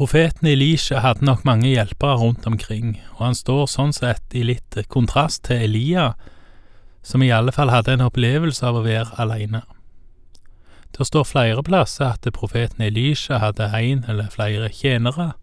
Profeten Elisha hadde nok mange hjelpere rundt omkring, og han står sånn sett i litt kontrast til Elia, som i alle fall hadde en opplevelse av å være alene. Det står flere plasser at profeten Elisha hadde en eller flere tjenere,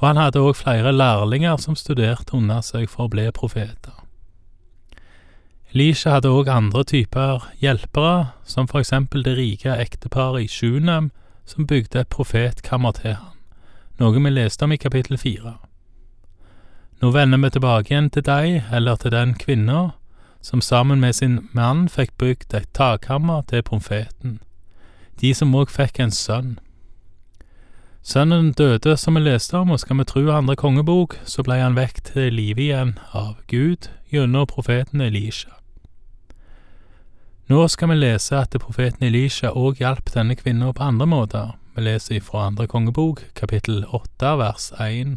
og han hadde òg flere lærlinger som studerte under seg for å bli profeter. Elisha hadde òg andre typer hjelpere, som for eksempel det rike ekteparet i Sjunem, som bygde et profetkammer til han, noe vi leste om i kapittel fire. Nå vender vi tilbake igjen til deg, eller til den kvinna, som sammen med sin mann fikk bygd et takhammer til profeten, de som òg fikk en sønn. Sønnen døde, som vi leste om, og skal vi tru andre kongebok, så ble han vekk til live igjen av Gud gjennom profeten Elisha. Nå skal vi lese at profeten Elisha òg hjalp denne kvinna på andre måter. Vi leser fra andre kongebok, kapittel åtte, vers én.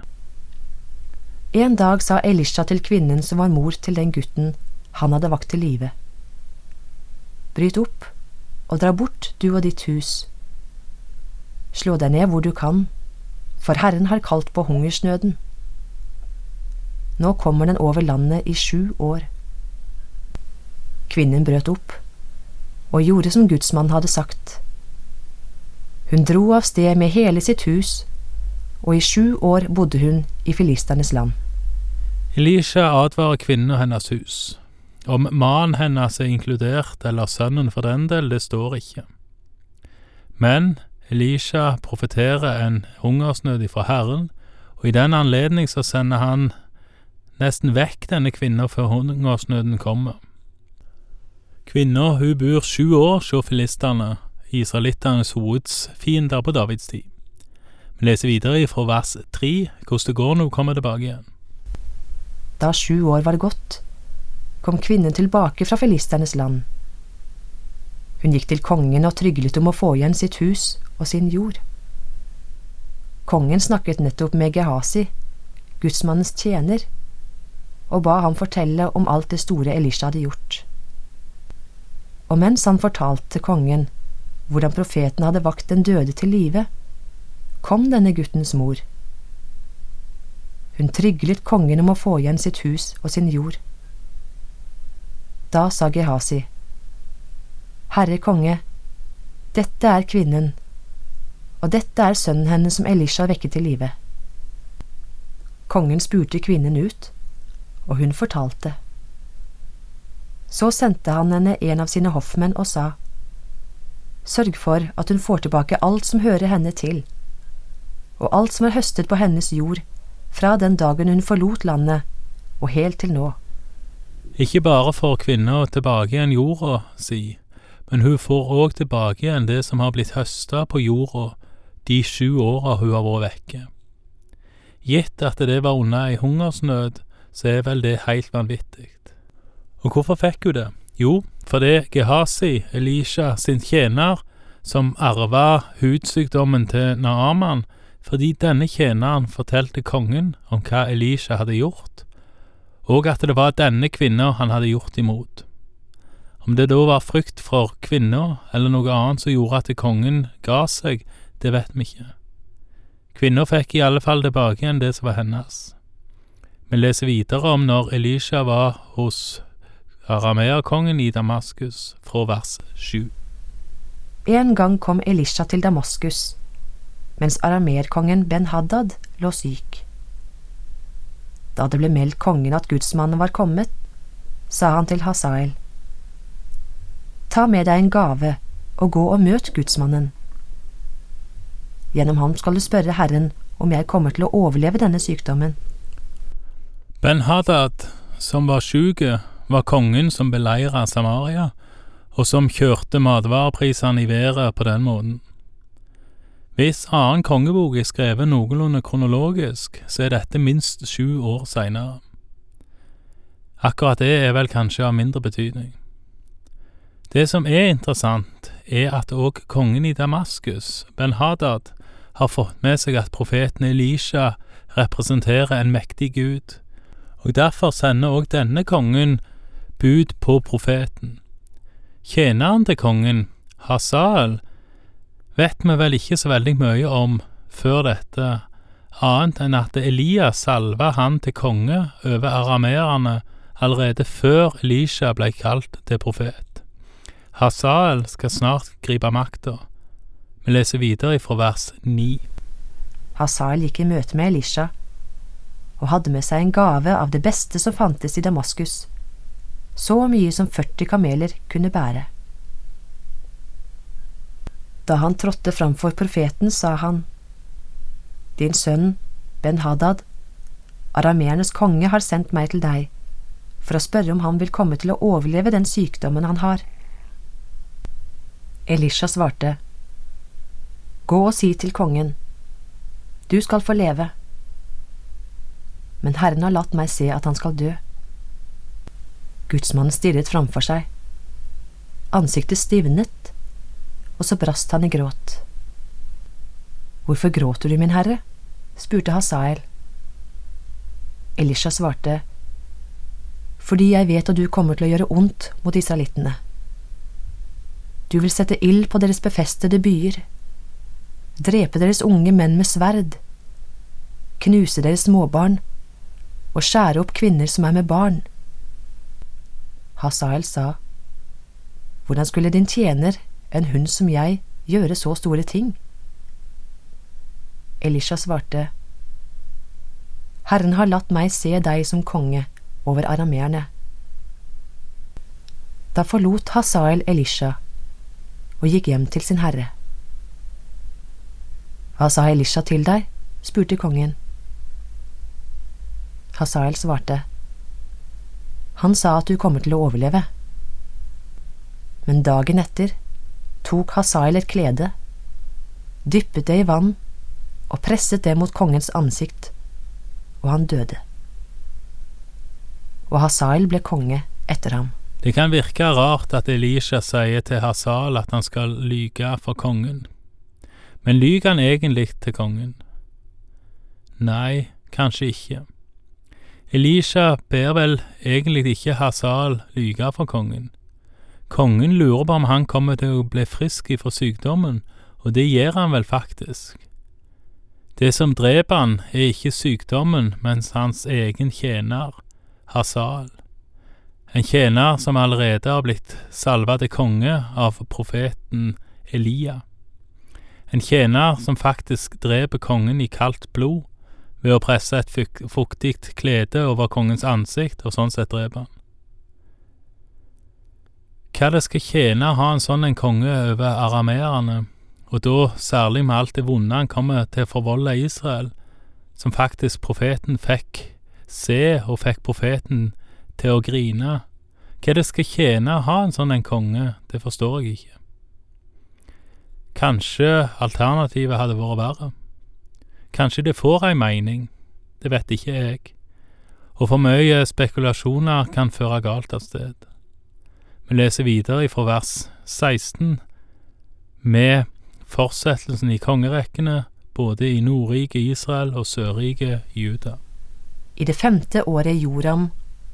En dag sa Elisha til kvinnen som var mor til den gutten han hadde vakt til live. Bryt opp og dra bort, du og ditt hus. Slå deg ned hvor du kan, for Herren har kalt på hungersnøden. Nå kommer den over landet i sju år. Kvinnen brøt opp og gjorde som gudsmannen hadde sagt. Hun dro av sted med hele sitt hus, og i sju år bodde hun i filisternes land. Elisha advarer kvinnen og hennes hus. Om mannen hennes er inkludert, eller sønnen for den del, det står ikke. Men Elisha profeterer en hungersnød ifra Herren, og i den anledning så sender han nesten vekk denne kvinnen før hungersnøden kommer. Kvinna hun bor sju år hos filistene, israelittenes hovedsfiender på Davids tid. Vi leser videre fra vers tre hvordan det går når hun kommer tilbake igjen. Da sju år var gått, kom kvinnen tilbake fra filisternes land. Hun gikk til kongen og tryglet om å få igjen sitt hus og sin jord. Kongen snakket nettopp med Gehazi, gudsmannens tjener, og ba ham fortelle om alt det store Elisha hadde gjort og mens han fortalte kongen hvordan profeten hadde vakt den døde til live, kom denne guttens mor. Hun tryglet kongen om å få igjen sitt hus og sin jord. Da sa Gehazi, Herre konge, dette er kvinnen, og dette er sønnen hennes som Elisha vekket til live. Kongen spurte kvinnen ut, og hun fortalte. Så sendte han henne en av sine hoffmenn og sa, Sørg for at hun får tilbake alt som hører henne til, og alt som er høstet på hennes jord, fra den dagen hun forlot landet og helt til nå. Ikke bare får kvinna tilbake igjen jorda si, men hun får òg tilbake igjen det som har blitt høsta på jorda de sju åra hun har vært vekke. Gitt at det var under ei hungersnød, så er vel det heilt vanvittig. Og hvorfor fikk hun det? Jo, fordi Gehazi, Elisha sin tjener, som arva hudsykdommen til Naaman, fordi denne tjeneren fortalte kongen om hva Elisha hadde gjort, og at det var denne kvinna han hadde gjort imot. Om det da var frykt for kvinna eller noe annet som gjorde at kongen ga seg, det vet vi ikke. Kvinna fikk i alle fall tilbake igjen det som var hennes. Vi leser videre om når Elisha var hos arameerkongen i Damaskus, fra vers 7. En gang kom Elisha til Damaskus, mens arameerkongen Ben-Haddad lå syk. Da det ble meldt kongen at gudsmannen var kommet, sa han til Hasael, Ta med deg en gave og gå og møt gudsmannen. Gjennom ham skal du spørre Herren om jeg kommer til å overleve denne sykdommen. Ben-Haddad, som var sjuk, var kongen som beleira Samaria, og som kjørte matvareprisene i været på den måten. Hvis annen kongebok er skrevet noenlunde kronologisk, så er dette minst sju år seinere. Akkurat det er vel kanskje av mindre betydning. Det som er interessant, er at òg kongen i Damaskus, Ben-Hadad, har fått med seg at profeten Elisha representerer en mektig gud, og derfor sender òg denne kongen bud på profeten. Tjeneren til kongen, Hasael, vet vi vel ikke så veldig mye om før dette annet enn at Elias salva han til konge over arameerne allerede før Elisha ble kalt til profet. Hazael skal snart gripe makta. Vi leser videre fra vers 9. Hazael gikk i møte med Elisha og hadde med seg en gave av det beste som fantes i Damaskus, så mye som 40 kameler kunne bære. Da han trådte framfor profeten, sa han, Din sønn Ben-Hadad, arameernes konge har sendt meg til deg for å spørre om han vil komme til å overleve den sykdommen han har. Elisha svarte, Gå og si til kongen, du skal få leve. Men Herren har latt meg se at han skal dø. Gudsmannen stirret framfor seg. Ansiktet stivnet, og så brast han i gråt. Hvorfor gråter du, min herre? spurte Hasael. Elisha svarte, Fordi jeg vet at du kommer til å gjøre ondt mot israelittene. Du vil sette ild på deres befestede byer, drepe deres unge menn med sverd, knuse deres småbarn og skjære opp kvinner som er med barn. Hasael sa, Hvordan skulle din tjener, en hund som jeg, gjøre så store ting? Elisha svarte, Herren har latt meg se deg som konge over arameerne. Da forlot Hasael Elisha og gikk hjem til sin herre. Hva sa Elisha til deg? spurte kongen. Hasael svarte, Han sa at du kommer til å overleve. Men dagen etter tok Hasael et klede, dyppet det i vann og presset det mot kongens ansikt, og han døde. Og Hasael ble konge etter ham. Det kan virke rart at Elisha sier til Hasal at han skal lyge for kongen, men lyger han egentlig til kongen? Nei, kanskje ikke. Elisha ber vel egentlig ikke Hasal lyge for kongen. Kongen lurer på om han kommer til å bli frisk ifra sykdommen, og det gjør han vel faktisk. Det som dreper han, er ikke sykdommen, mens hans egen tjener, Hasal. En tjener som allerede har blitt salva til konge av profeten Elia. En tjener som faktisk dreper kongen i kaldt blod ved å presse et fuktig klede over kongens ansikt, og sånn sett drepe han. Hva det skal tjene å ha en sånn en konge over arameerne, og da særlig med alt det vonde han kommer til å forvolde Israel, som faktisk profeten fikk se og fikk profeten til å grine. Hva det skal tjene å ha en sånn en konge, det forstår jeg ikke. Kanskje alternativet hadde vært verre. Kanskje det får ei mening, det vet ikke jeg, og for mye spekulasjoner kan føre galt av sted. Vi leser videre ifra vers 16 med fortsettelsen i kongerekkene både i Nordriket Israel og Sørriket Juda. I det femte året Joram,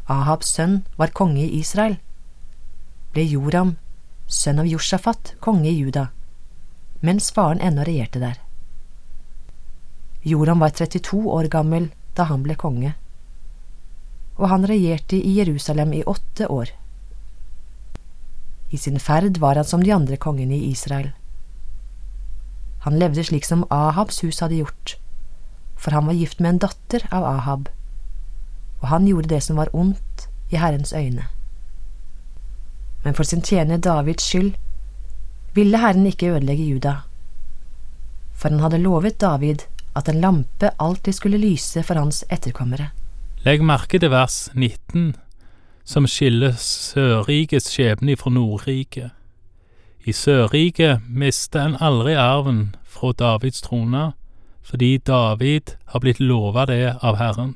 Ahabs sønn, var konge i Israel, ble Joram, sønn av Josjafat, konge i Juda, mens faren ennå regjerte der. Joram var 32 år gammel da han ble konge, og han regjerte i Jerusalem i åtte år. I sin ferd var han som de andre kongene i Israel. Han levde slik som Ahabs hus hadde gjort, for han var gift med en datter av Ahab og han gjorde det som var ondt i Herrens øyne. Men for sin tjener Davids skyld ville Herren ikke ødelegge Juda, for han hadde lovet David at en lampe alltid skulle lyse for hans etterkommere. Legg merke til vers 19, som skiller Sørrikets skjebne fra Nordriket. I Sørriket mister en aldri arven fra Davids trone, fordi David har blitt lova det av Herren.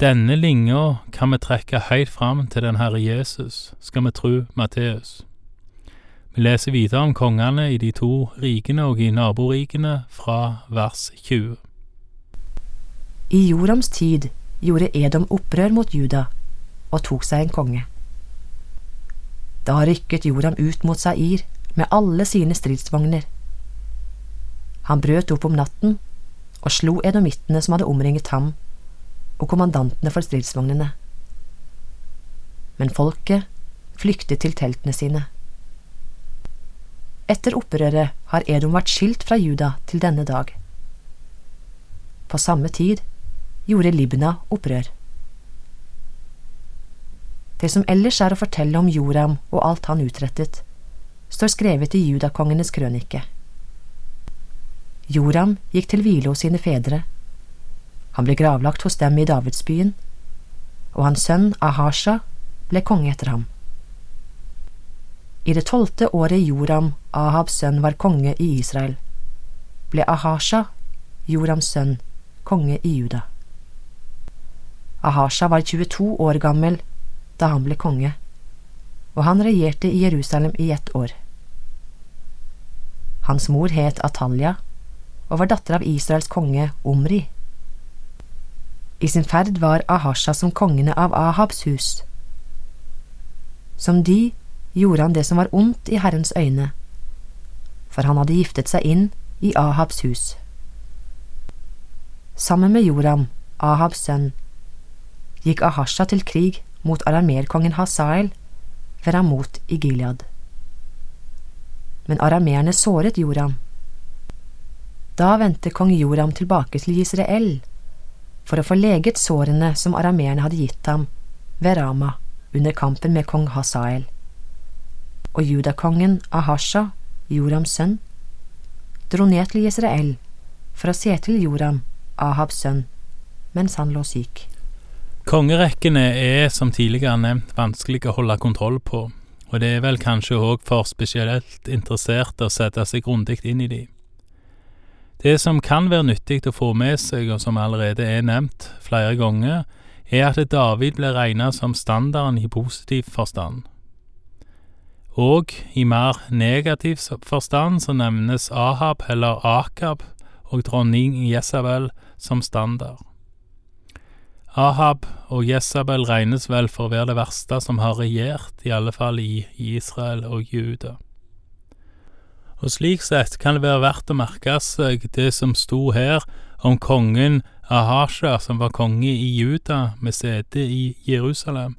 Denne linja kan vi trekke heilt fram til den Herre Jesus, skal vi tru Matteus. Vi leser videre om kongene i de to rikene og i naborikene fra vers 20. I Jorams tid gjorde Edom opprør mot Juda og tok seg en konge. Da rykket Joram ut mot Sair med alle sine stridsvogner. Han brøt opp om natten og slo edomittene som hadde omringet ham, og kommandantene for stridsvognene. Men folket flyktet til teltene sine. Etter opprøret har Edom vært skilt fra Juda til denne dag. På samme tid gjorde Libna opprør. Det som ellers er å fortelle om Joram og alt han utrettet, står skrevet i judakongenes krønike. Joram gikk til hvile hos sine fedre. Han ble gravlagt hos dem i Davidsbyen, og hans sønn Ahasha ble konge etter ham. I det tolvte året Joram, Ahabs sønn, var konge i Israel, ble Ahasha, Jorams sønn, konge i Juda. Ahasha var 22 år gammel da han ble konge, og han regjerte i Jerusalem i ett år. Hans mor het Atalia og var datter av Israels konge Omri. I sin ferd var Ahasha som kongene av Ahabs hus. Som de gjorde han det som var ondt i Herrens øyne, for han hadde giftet seg inn i Ahabs hus. Sammen med Joram, Ahabs sønn, gikk Ahasha til krig mot aramerkongen Hasael ved Ramot i Gilead. Men arameerne såret Joram. Da vendte kong Joram tilbake til Israel for å få leget sårene som arameerne hadde gitt ham ved Rama under kampen med kong Hasael. Og judakongen Ahasha, Jorams sønn, dro ned til Israel for å se til Joram, Ahabs sønn, mens han lå syk. Kongerekkene er, som tidligere nevnt, vanskelig å holde kontroll på, og det er vel kanskje òg for spesielt interesserte å sette seg grundig inn i de. Det som kan være nyttig å få med seg, og som allerede er nevnt flere ganger, er at David ble regnet som standarden i positiv forstand. Og i mer negativ forstand så nevnes Ahab eller Akab og dronning Jesabel som standard. Ahab og Jesabel regnes vel for å være det verste som har regjert, i alle fall i Israel og Juda. Og slik sett kan det være verdt å merke seg det som sto her om kongen Ahasha, som var konge i Juda med sete i Jerusalem.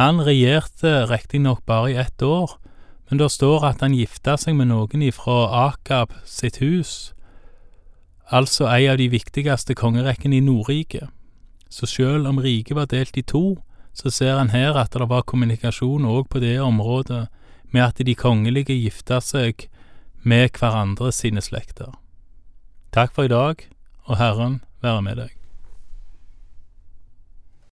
Han regjerte riktignok bare i ett år, men det står at han gifta seg med noen ifra Akab sitt hus, altså ei av de viktigste kongerekkene i Nordriket. Så selv om riket var delt i to, så ser en her at det var kommunikasjon òg på det området, med at de kongelige gifta seg med hverandre sine slekter. Takk for i dag, og Herren være med deg.